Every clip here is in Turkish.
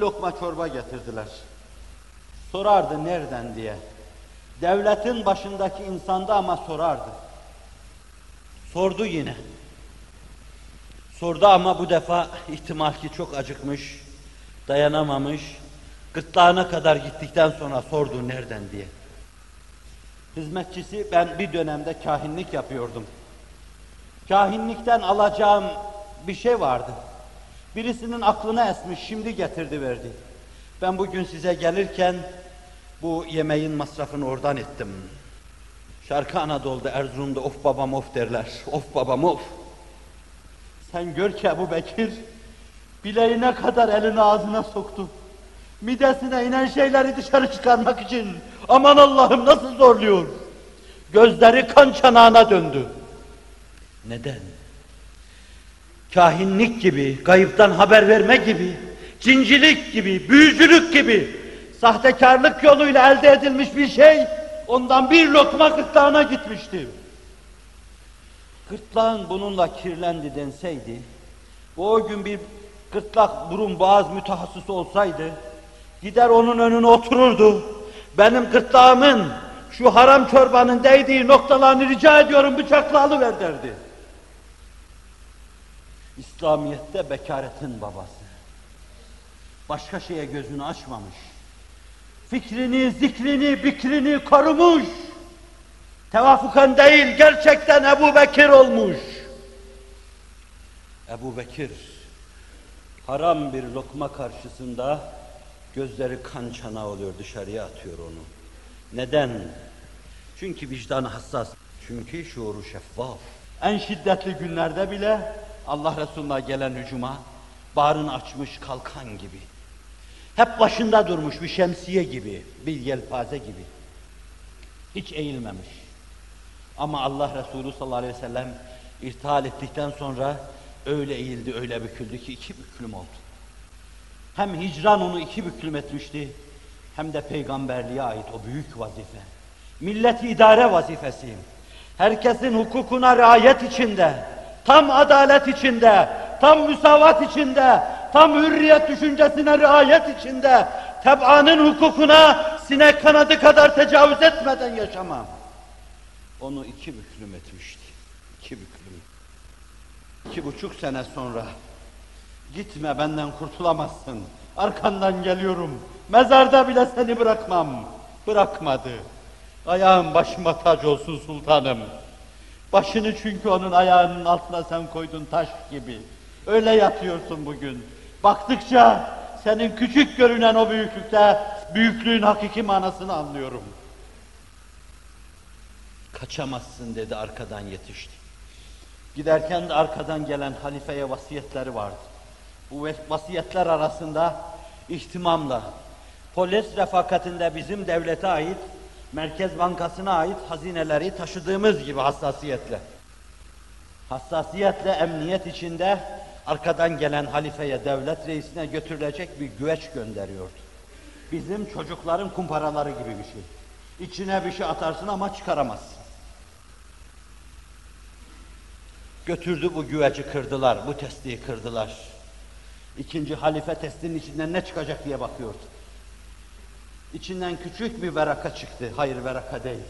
lokma çorba getirdiler. Sorardı nereden diye. Devletin başındaki insanda ama sorardı. Sordu yine. Sordu ama bu defa ihtimal ki çok acıkmış, dayanamamış, gırtlağına kadar gittikten sonra sordu nereden diye. Hizmetçisi ben bir dönemde kahinlik yapıyordum. Kahinlikten alacağım bir şey vardı. Birisinin aklına esmiş, şimdi getirdi verdi. Ben bugün size gelirken bu yemeğin masrafını oradan ettim. Şarkı Anadolu'da, Erzurum'da of babam of derler. Of babam of. Sen gör ki Ebu Bekir bileğine kadar elini ağzına soktu. Midesine inen şeyleri dışarı çıkarmak için aman Allah'ım nasıl zorluyor. Gözleri kan çanağına döndü. Neden? Kahinlik gibi, kayıptan haber verme gibi, cincilik gibi, büyücülük gibi, sahtekarlık yoluyla elde edilmiş bir şey ondan bir lokma gırtlağına gitmişti. Gırtlağın bununla kirlendi denseydi, bu o gün bir gırtlak burun boğaz mütehassısı olsaydı, gider onun önüne otururdu. Benim gırtlağımın şu haram çorbanın değdiği noktalarını rica ediyorum bıçakla alıver derdi. İslamiyet'te bekaretin babası. Başka şeye gözünü açmamış. Fikrini, zikrini, bikrini korumuş. Tevafukan değil, gerçekten Ebu Bekir olmuş. Ebu Bekir, haram bir lokma karşısında gözleri kan çanağı oluyor, dışarıya atıyor onu. Neden? Çünkü vicdanı hassas, çünkü şuuru şeffaf. En şiddetli günlerde bile Allah Resulü'ne gelen hücuma bağrını açmış kalkan gibi. Hep başında durmuş bir şemsiye gibi, bir yelpaze gibi. Hiç eğilmemiş. Ama Allah Resulü sallallahu aleyhi ve sellem irtihal ettikten sonra öyle eğildi, öyle büküldü ki iki büklüm oldu. Hem hicran onu iki büklüm etmişti, hem de peygamberliğe ait o büyük vazife. Milleti idare vazifesi. Herkesin hukukuna riayet içinde, tam adalet içinde, tam müsavat içinde, tam hürriyet düşüncesine riayet içinde, teb'anın hukukuna sinek kanadı kadar tecavüz etmeden yaşamam. Onu iki büklüm etmişti. İki büklüm. İki buçuk sene sonra gitme benden kurtulamazsın. Arkandan geliyorum. Mezarda bile seni bırakmam. Bırakmadı. Ayağım başıma tac olsun sultanım. Başını çünkü onun ayağının altına sen koydun taş gibi. Öyle yatıyorsun bugün. Baktıkça senin küçük görünen o büyüklükte büyüklüğün hakiki manasını anlıyorum. Kaçamazsın dedi arkadan yetişti. Giderken de arkadan gelen halifeye vasiyetleri vardı. Bu vasiyetler arasında ihtimamla polis refakatinde bizim devlete ait Merkez Bankası'na ait hazineleri taşıdığımız gibi hassasiyetle. Hassasiyetle emniyet içinde arkadan gelen halifeye, devlet reisine götürülecek bir güveç gönderiyordu. Bizim çocukların kumparaları gibi bir şey. İçine bir şey atarsın ama çıkaramazsın. Götürdü bu güveci kırdılar, bu testiyi kırdılar. İkinci halife testinin içinden ne çıkacak diye bakıyordu. İçinden küçük bir veraka çıktı. Hayır veraka değil.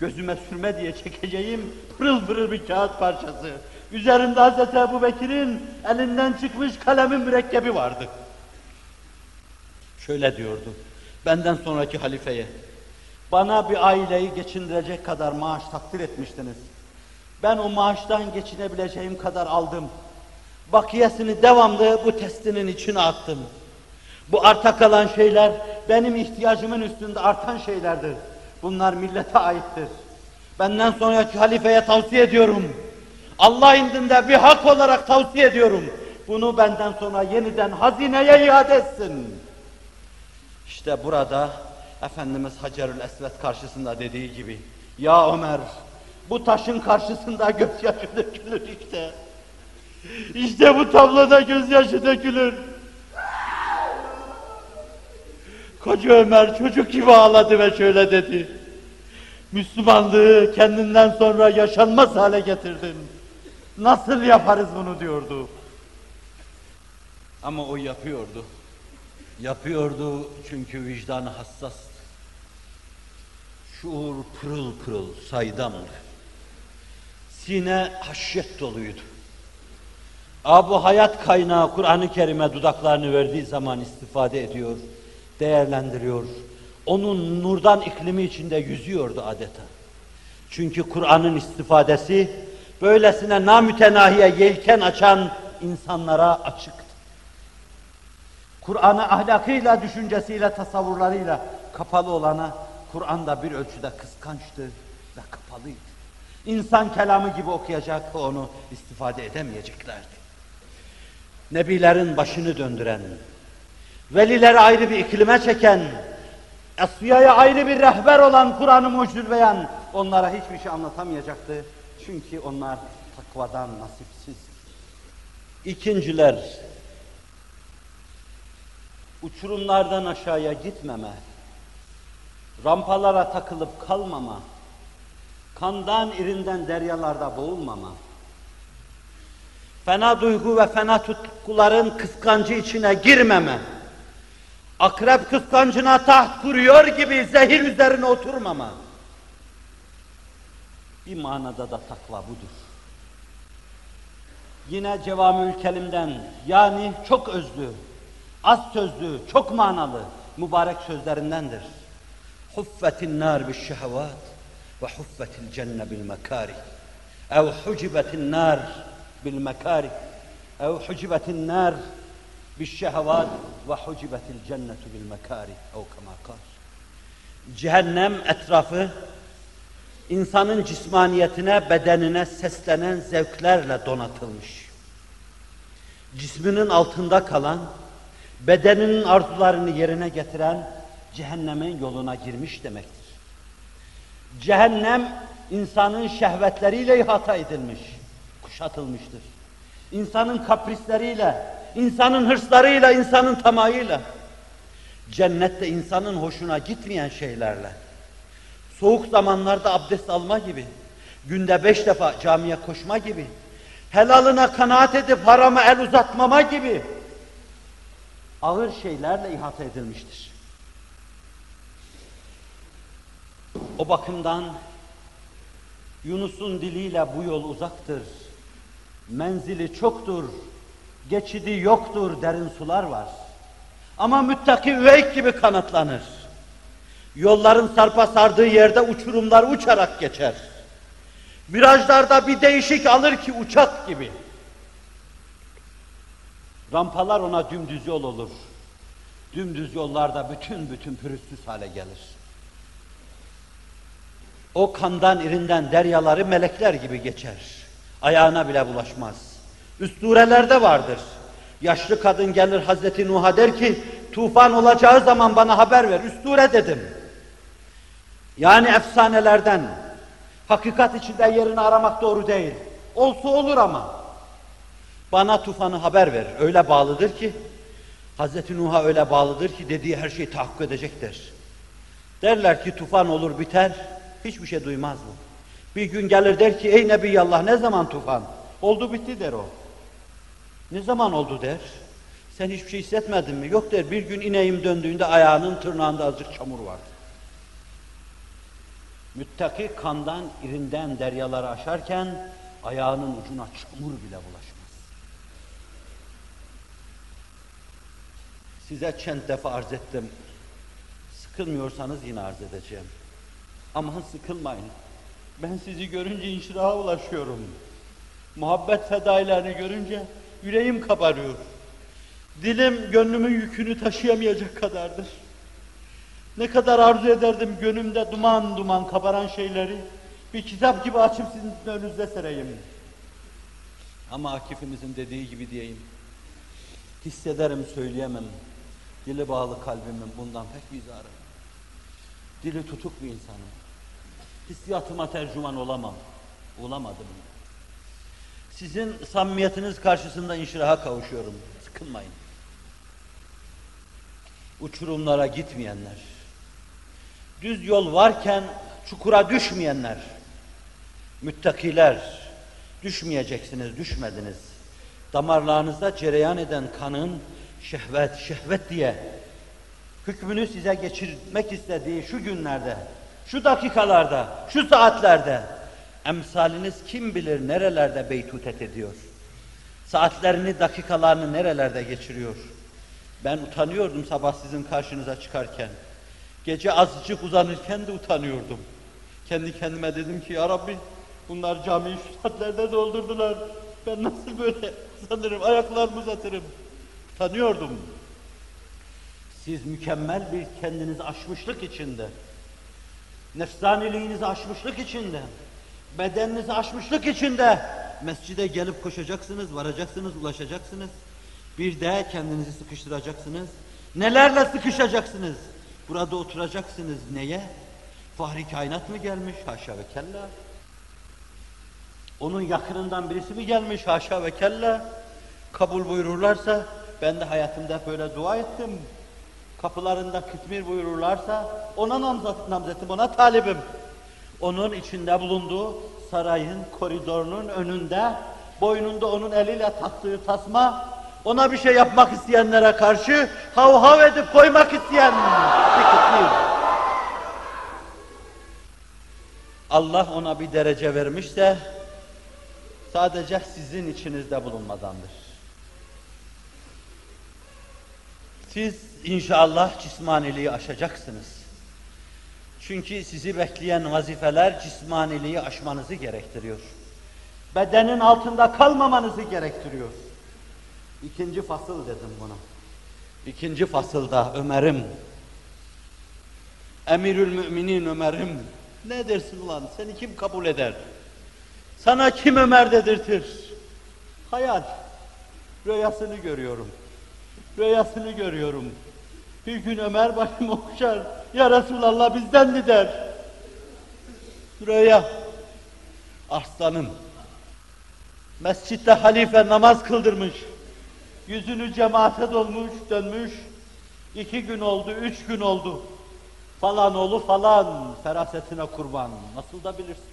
Gözüme sürme diye çekeceğim pırıl pırıl bir kağıt parçası. Üzerinde Hz. Ebu Bekir'in elinden çıkmış kalemin mürekkebi vardı. Şöyle diyordu. Benden sonraki halifeye. Bana bir aileyi geçindirecek kadar maaş takdir etmiştiniz. Ben o maaştan geçinebileceğim kadar aldım. Bakiyesini devamlı bu testinin içine attım. Bu arta kalan şeyler benim ihtiyacımın üstünde artan şeylerdir. Bunlar millete aittir. Benden sonraki halifeye tavsiye ediyorum. Allah indinde bir hak olarak tavsiye ediyorum. Bunu benden sonra yeniden hazineye iade etsin. İşte burada Efendimiz Hacerül Esved karşısında dediği gibi Ya Ömer bu taşın karşısında gözyaşı dökülür işte. İşte bu tabloda gözyaşı dökülür. Koca Ömer çocuk gibi ağladı ve şöyle dedi. Müslümanlığı kendinden sonra yaşanmaz hale getirdin. Nasıl yaparız bunu diyordu. Ama o yapıyordu. Yapıyordu çünkü vicdanı hassastı. Şuur pırıl pırıl, saydamdı. Sine haşyet doluydu. Abu hayat kaynağı Kur'an-ı Kerim'e dudaklarını verdiği zaman istifade ediyor, değerlendiriyor. Onun nurdan iklimi içinde yüzüyordu adeta. Çünkü Kur'an'ın istifadesi böylesine namütenahiye yelken açan insanlara açıktı. Kur'an'ı ahlakıyla, düşüncesiyle, tasavvurlarıyla kapalı olana Kur'an'da bir ölçüde kıskançtı ve kapalıydı. İnsan kelamı gibi okuyacak onu istifade edemeyeceklerdi. Nebilerin başını döndüren, velileri ayrı bir iklime çeken, Asfiya'ya ayrı bir rehber olan Kur'an-ı Mucizül Beyan onlara hiçbir şey anlatamayacaktı. Çünkü onlar takvadan nasipsiz. İkinciler, uçurumlardan aşağıya gitmeme, rampalara takılıp kalmama, kandan irinden deryalarda boğulmama, fena duygu ve fena tutkuların kıskancı içine girmeme, akrep kıskancına taht kuruyor gibi zehir üzerine oturmama. Bir manada da takva budur. Yine Cevamül Kelim'den yani çok özlü, az sözlü, çok manalı mübarek sözlerindendir. Huffetin nar bil şehvat ve huffetil cenne bil mekari. Ev hucibetin nar bil mekari. Ev hucibetin nar bil şehvat ve hucibetil cennetu bil mekari. Ev kema kal. Cehennem etrafı insanın cismaniyetine, bedenine seslenen zevklerle donatılmış. Cisminin altında kalan, bedeninin arzularını yerine getiren cehennemin yoluna girmiş demektir. Cehennem insanın şehvetleriyle ihata edilmiş, kuşatılmıştır. İnsanın kaprisleriyle, insanın hırslarıyla, insanın tamayıyla, cennette insanın hoşuna gitmeyen şeylerle, soğuk zamanlarda abdest alma gibi, günde beş defa camiye koşma gibi, helalına kanaat edip harama el uzatmama gibi ağır şeylerle ihata edilmiştir. O bakımdan Yunus'un diliyle bu yol uzaktır. Menzili çoktur, geçidi yoktur, derin sular var. Ama müttaki üveyk gibi kanatlanır. Yolların sarpa sardığı yerde uçurumlar uçarak geçer. Virajlarda bir değişik alır ki uçak gibi. Rampalar ona dümdüz yol olur. Dümdüz yollarda bütün bütün pürüzsüz hale gelir. O kandan irinden deryaları melekler gibi geçer. Ayağına bile bulaşmaz. Üstürelerde vardır. Yaşlı kadın gelir Hazreti Nuh'a der ki, tufan olacağı zaman bana haber ver. Üstüre dedim. Yani efsanelerden, hakikat içinde yerini aramak doğru değil. Olsa olur ama. Bana tufanı haber ver. Öyle bağlıdır ki, Hazreti Nuh'a öyle bağlıdır ki dediği her şeyi tahakkuk edecektir. Derler ki tufan olur biter, hiçbir şey duymaz bu. Bir gün gelir der ki ey Nebiyallah ne zaman tufan? Oldu bitti der o. Ne zaman oldu der. Sen hiçbir şey hissetmedin mi? Yok der bir gün ineğim döndüğünde ayağının tırnağında azıcık çamur vardı. Müttaki kandan irinden deryaları aşarken ayağının ucuna çamur bile bulaşmaz. Size çent defa arz ettim. Sıkılmıyorsanız yine arz edeceğim. Aman sıkılmayın. Ben sizi görünce inşiraha ulaşıyorum. Muhabbet fedailerini görünce yüreğim kabarıyor. Dilim gönlümün yükünü taşıyamayacak kadardır. Ne kadar arzu ederdim gönlümde duman duman kabaran şeyleri bir kitap gibi açıp sizin önünüzde sereyim. Ama Akif'imizin dediği gibi diyeyim. Hissederim söyleyemem. Dili bağlı kalbimin bundan pek bizarım. Dili tutuk bir insanım. Hissiyatıma tercüman olamam. Olamadım. Sizin samimiyetiniz karşısında inşiraha kavuşuyorum. Sıkılmayın. Uçurumlara gitmeyenler, düz yol varken çukura düşmeyenler, müttakiler, düşmeyeceksiniz, düşmediniz. Damarlarınızda cereyan eden kanın şehvet, şehvet diye hükmünü size geçirmek istediği şu günlerde, şu dakikalarda, şu saatlerde emsaliniz kim bilir nerelerde beytutet ediyor. Saatlerini, dakikalarını nerelerde geçiriyor. Ben utanıyordum sabah sizin karşınıza çıkarken. Gece azıcık uzanırken de utanıyordum. Kendi kendime dedim ki ya Rabbi bunlar camiyi şu saatlerde doldurdular. Ben nasıl böyle sanırım ayaklarımı uzatırım. Utanıyordum. Siz mükemmel bir kendinizi aşmışlık içinde, nefsaniliğinizi aşmışlık içinde, bedeninizi aşmışlık içinde mescide gelip koşacaksınız, varacaksınız, ulaşacaksınız. Bir de kendinizi sıkıştıracaksınız. Nelerle sıkışacaksınız? Burada oturacaksınız. Neye? Fahri kainat mı gelmiş? Haşa ve kella. Onun yakınından birisi mi gelmiş? Haşa ve kella. Kabul buyururlarsa ben de hayatımda böyle dua ettim. Kapılarında kıtmir buyururlarsa ona namzat, namzetim, ona talibim. Onun içinde bulunduğu sarayın koridorunun önünde boynunda onun eliyle taktığı tasma ona bir şey yapmak isteyenlere karşı hav hav edip koymak isteyen bir. Allah ona bir derece vermişse sadece sizin içinizde bulunmadandır. Siz inşallah cismaniliği aşacaksınız. Çünkü sizi bekleyen vazifeler cismaniliği aşmanızı gerektiriyor. Bedenin altında kalmamanızı gerektiriyor. İkinci fasıl dedim buna. İkinci fasılda Ömer'im, Emirül Müminin Ömer'im, ne dersin ulan seni kim kabul eder? Sana kim Ömer dedirtir? Hayal, rüyasını görüyorum. Rüyasını görüyorum. Bir gün Ömer başımı okşar, ya Resulallah bizden mi der? Rüya, aslanım, mescitte halife namaz kıldırmış, yüzünü cemaate dolmuş, dönmüş, iki gün oldu, üç gün oldu. Falan oğlu falan, ferasetine kurban, nasıl da bilirsin.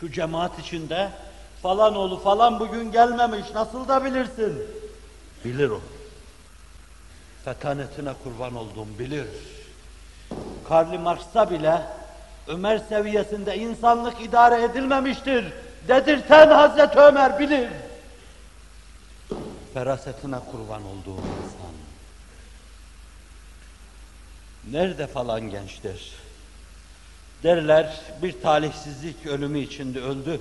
Şu cemaat içinde falan oğlu falan bugün gelmemiş, nasıl da bilirsin. Bilir o. Fetanetine kurban olduğum bilir. Karl Marx'a bile Ömer seviyesinde insanlık idare edilmemiştir. Dedirten Hazreti Ömer bilir. Ferasetine kurban olduğum insan. Nerede falan gençler? Derler bir talihsizlik ölümü içinde öldü.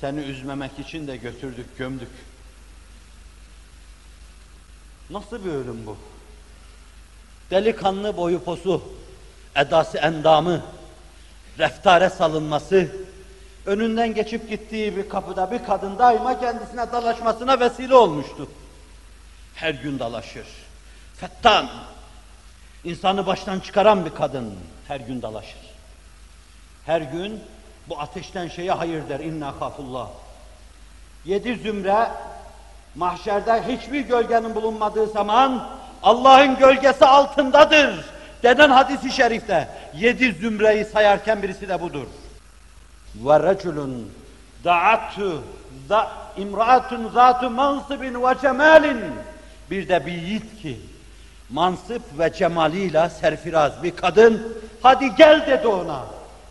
Seni üzmemek için de götürdük, gömdük. Nasıl bir ölüm bu? Delikanlı boyu posu, edası endamı, reftare salınması, önünden geçip gittiği bir kapıda bir kadın daima kendisine dalaşmasına vesile olmuştu. Her gün dalaşır. Fettan, insanı baştan çıkaran bir kadın her gün dalaşır. Her gün bu ateşten şeye hayır der, inna kafullah. Yedi zümre mahşerde hiçbir gölgenin bulunmadığı zaman Allah'ın gölgesi altındadır denen hadisi şerifte yedi zümreyi sayarken birisi de budur. Ve reculun da'atu da imraatun zatu mansibin ve cemalin bir de bir yiğit ki mansıp ve cemaliyle serfiraz bir kadın hadi gel dedi ona.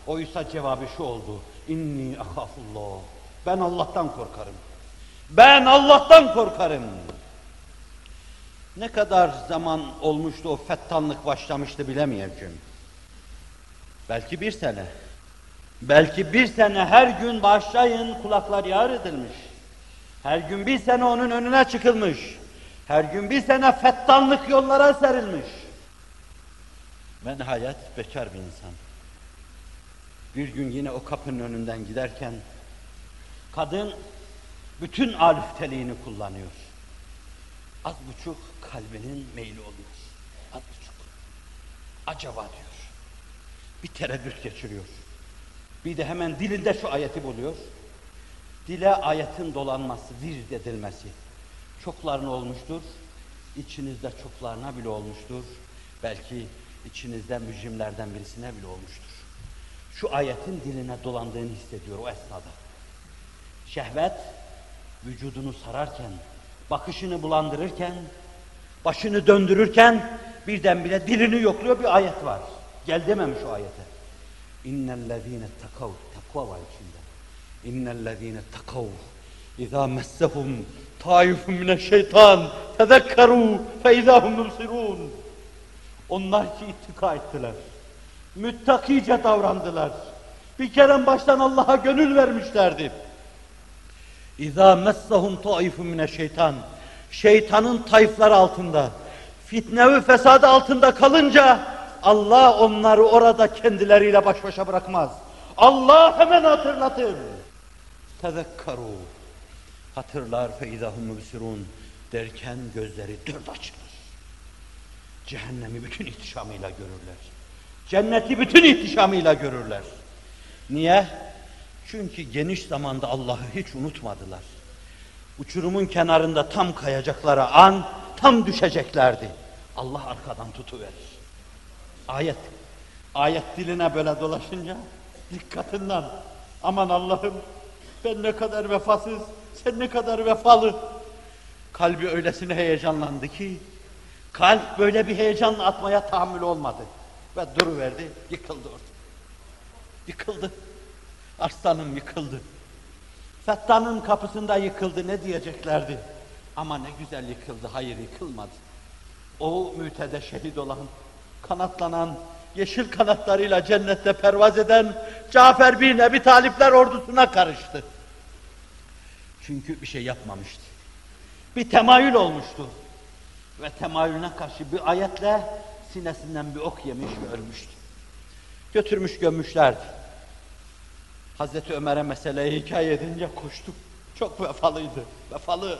Oysa cevabı şu oldu. İnni ahafullah. Ben Allah'tan korkarım. Ben Allah'tan korkarım. Ne kadar zaman olmuştu o fettanlık başlamıştı bilemeyeceğim. Belki bir sene. Belki bir sene her gün başlayın kulaklar yar edilmiş. Her gün bir sene onun önüne çıkılmış. Her gün bir sene fettanlık yollara serilmiş. Ve nihayet bekar bir insan. Bir gün yine o kapının önünden giderken kadın bütün alifteliğini kullanıyor. Az buçuk kalbinin meyli oluyor. Az buçuk. Acaba diyor. Bir tereddüt geçiriyor. Bir de hemen dilinde şu ayeti buluyor. Dile ayetin dolanması, vird edilmesi. Çoklarına olmuştur. İçinizde çoklarına bile olmuştur. Belki içinizde mücrimlerden birisine bile olmuştur. Şu ayetin diline dolandığını hissediyor o esnada. Şehvet vücudunu sararken, bakışını bulandırırken Başını döndürürken birdenbire dilini yokluyor bir ayet var. Gel dememiş o ayete. İnnellezîne takav, takva var içinde. İnnellezîne takav, izâ messehum taifun mineşşeytan, tezekkerû fe izâhum mubsirûn. Onlar ki ittika ettiler. Müttakice davrandılar. Bir kere baştan Allah'a gönül vermişlerdi. İza messahum taifun mine şeytan. Şeytanın tayfları altında, fitne ve fesadı altında kalınca Allah onları orada kendileriyle baş başa bırakmaz. Allah hemen hatırlatır. Tezekkaru. Hatırlar fe izahum mübsirun derken gözleri dört açılır. Cehennemi bütün ihtişamıyla görürler. Cenneti bütün ihtişamıyla görürler. Niye? Çünkü geniş zamanda Allah'ı hiç unutmadılar. Uçurumun kenarında tam kayacakları an, tam düşeceklerdi. Allah arkadan tutuverir. Ayet, ayet diline böyle dolaşınca dikkatinden aman Allah'ım ben ne kadar vefasız, sen ne kadar vefalı. Kalbi öylesine heyecanlandı ki kalp böyle bir heyecanla atmaya tahammül olmadı. Ve duruverdi, yıkıldı orada. Yıkıldı. Arslanım yıkıldı. Fetta'nın kapısında yıkıldı ne diyeceklerdi? Ama ne güzel yıkıldı, hayır yıkılmadı. O mütede şehit olan, kanatlanan, yeşil kanatlarıyla cennette pervaz eden Cafer bin Ebi Talipler ordusuna karıştı. Çünkü bir şey yapmamıştı. Bir temayül olmuştu. Ve temayülüne karşı bir ayetle sinesinden bir ok yemiş ve ölmüştü. Götürmüş gömmüşlerdi. Hazreti Ömer'e meseleyi hikaye edince koştu. Çok vefalıydı, vefalı.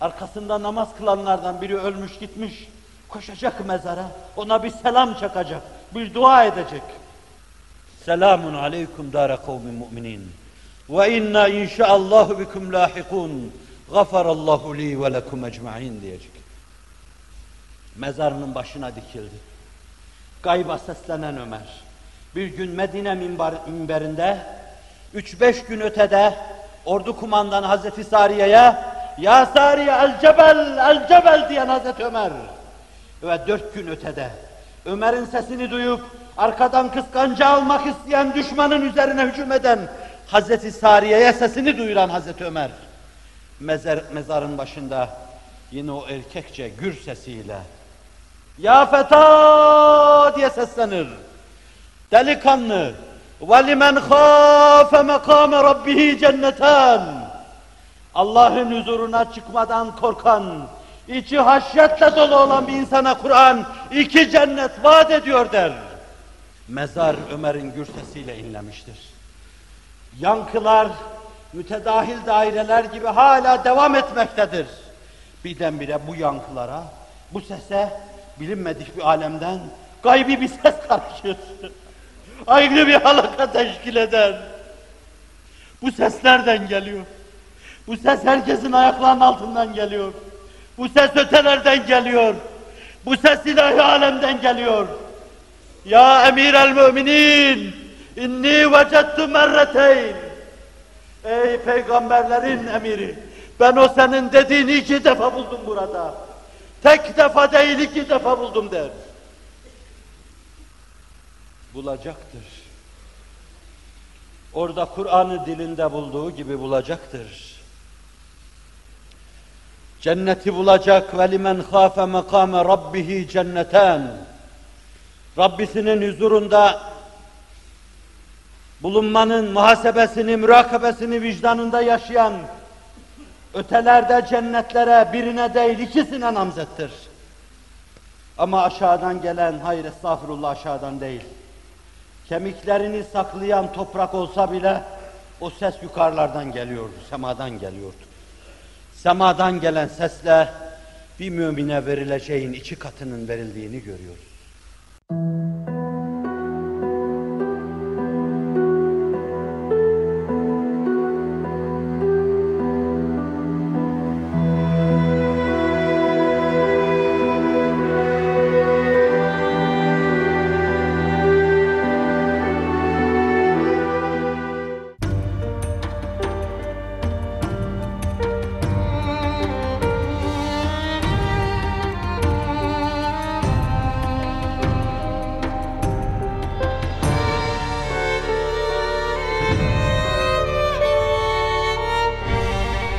Arkasında namaz kılanlardan biri ölmüş gitmiş. Koşacak mezara, ona bir selam çakacak, bir dua edecek. Selamun aleyküm dâre kavmin mu'minin. Ve inna inşaallahu bikum lahikun. Gafarallahu li ve lekum ecma'in diyecek. Mezarının başına dikildi. Gayba seslenen Ömer. Bir gün Medine minber, minberinde, üç beş gün ötede ordu kumandanı Hazreti Sariye'ye Ya Sariye el cebel, el cebel diyen Hazreti Ömer. Ve dört gün ötede Ömer'in sesini duyup arkadan kıskanca almak isteyen düşmanın üzerine hücum eden Hazreti Sariye'ye sesini duyuran Hazreti Ömer. Mezar, mezarın başında yine o erkekçe gür sesiyle Ya feta diye seslenir Delikanlı وَلِمَنْ خَافَ مَقَامَ رَبِّهِ cennetan Allah'ın huzuruna çıkmadan korkan, içi haşyetle dolu olan bir insana Kur'an iki cennet vaat ediyor der. Mezar Ömer'in gür sesiyle inlemiştir. Yankılar, mütedahil daireler gibi hala devam etmektedir. Birdenbire bu yankılara, bu sese bilinmedik bir alemden gaybi bir ses karışır. Ayrı bir halaka teşkil eder. Bu ses nereden geliyor? Bu ses herkesin ayaklarının altından geliyor. Bu ses ötelerden geliyor. Bu ses ilahi alemden geliyor. Ya emir el müminin inni vecettu merreteyn Ey peygamberlerin emiri ben o senin dediğini iki defa buldum burada. Tek defa değil iki defa buldum der. Bulacaktır. Orada Kur'an'ı dilinde bulduğu gibi bulacaktır. Cenneti bulacak ve limen khafe makame rabbihi cenneten. Rabbisinin huzurunda bulunmanın muhasebesini, mürakabesini vicdanında yaşayan ötelerde cennetlere birine değil ikisine namzettir. Ama aşağıdan gelen, hayır estağfurullah aşağıdan değil. Kemiklerini saklayan toprak olsa bile o ses yukarılardan geliyordu, semadan geliyordu. Semadan gelen sesle bir mümine verileceğin iki katının verildiğini görüyoruz.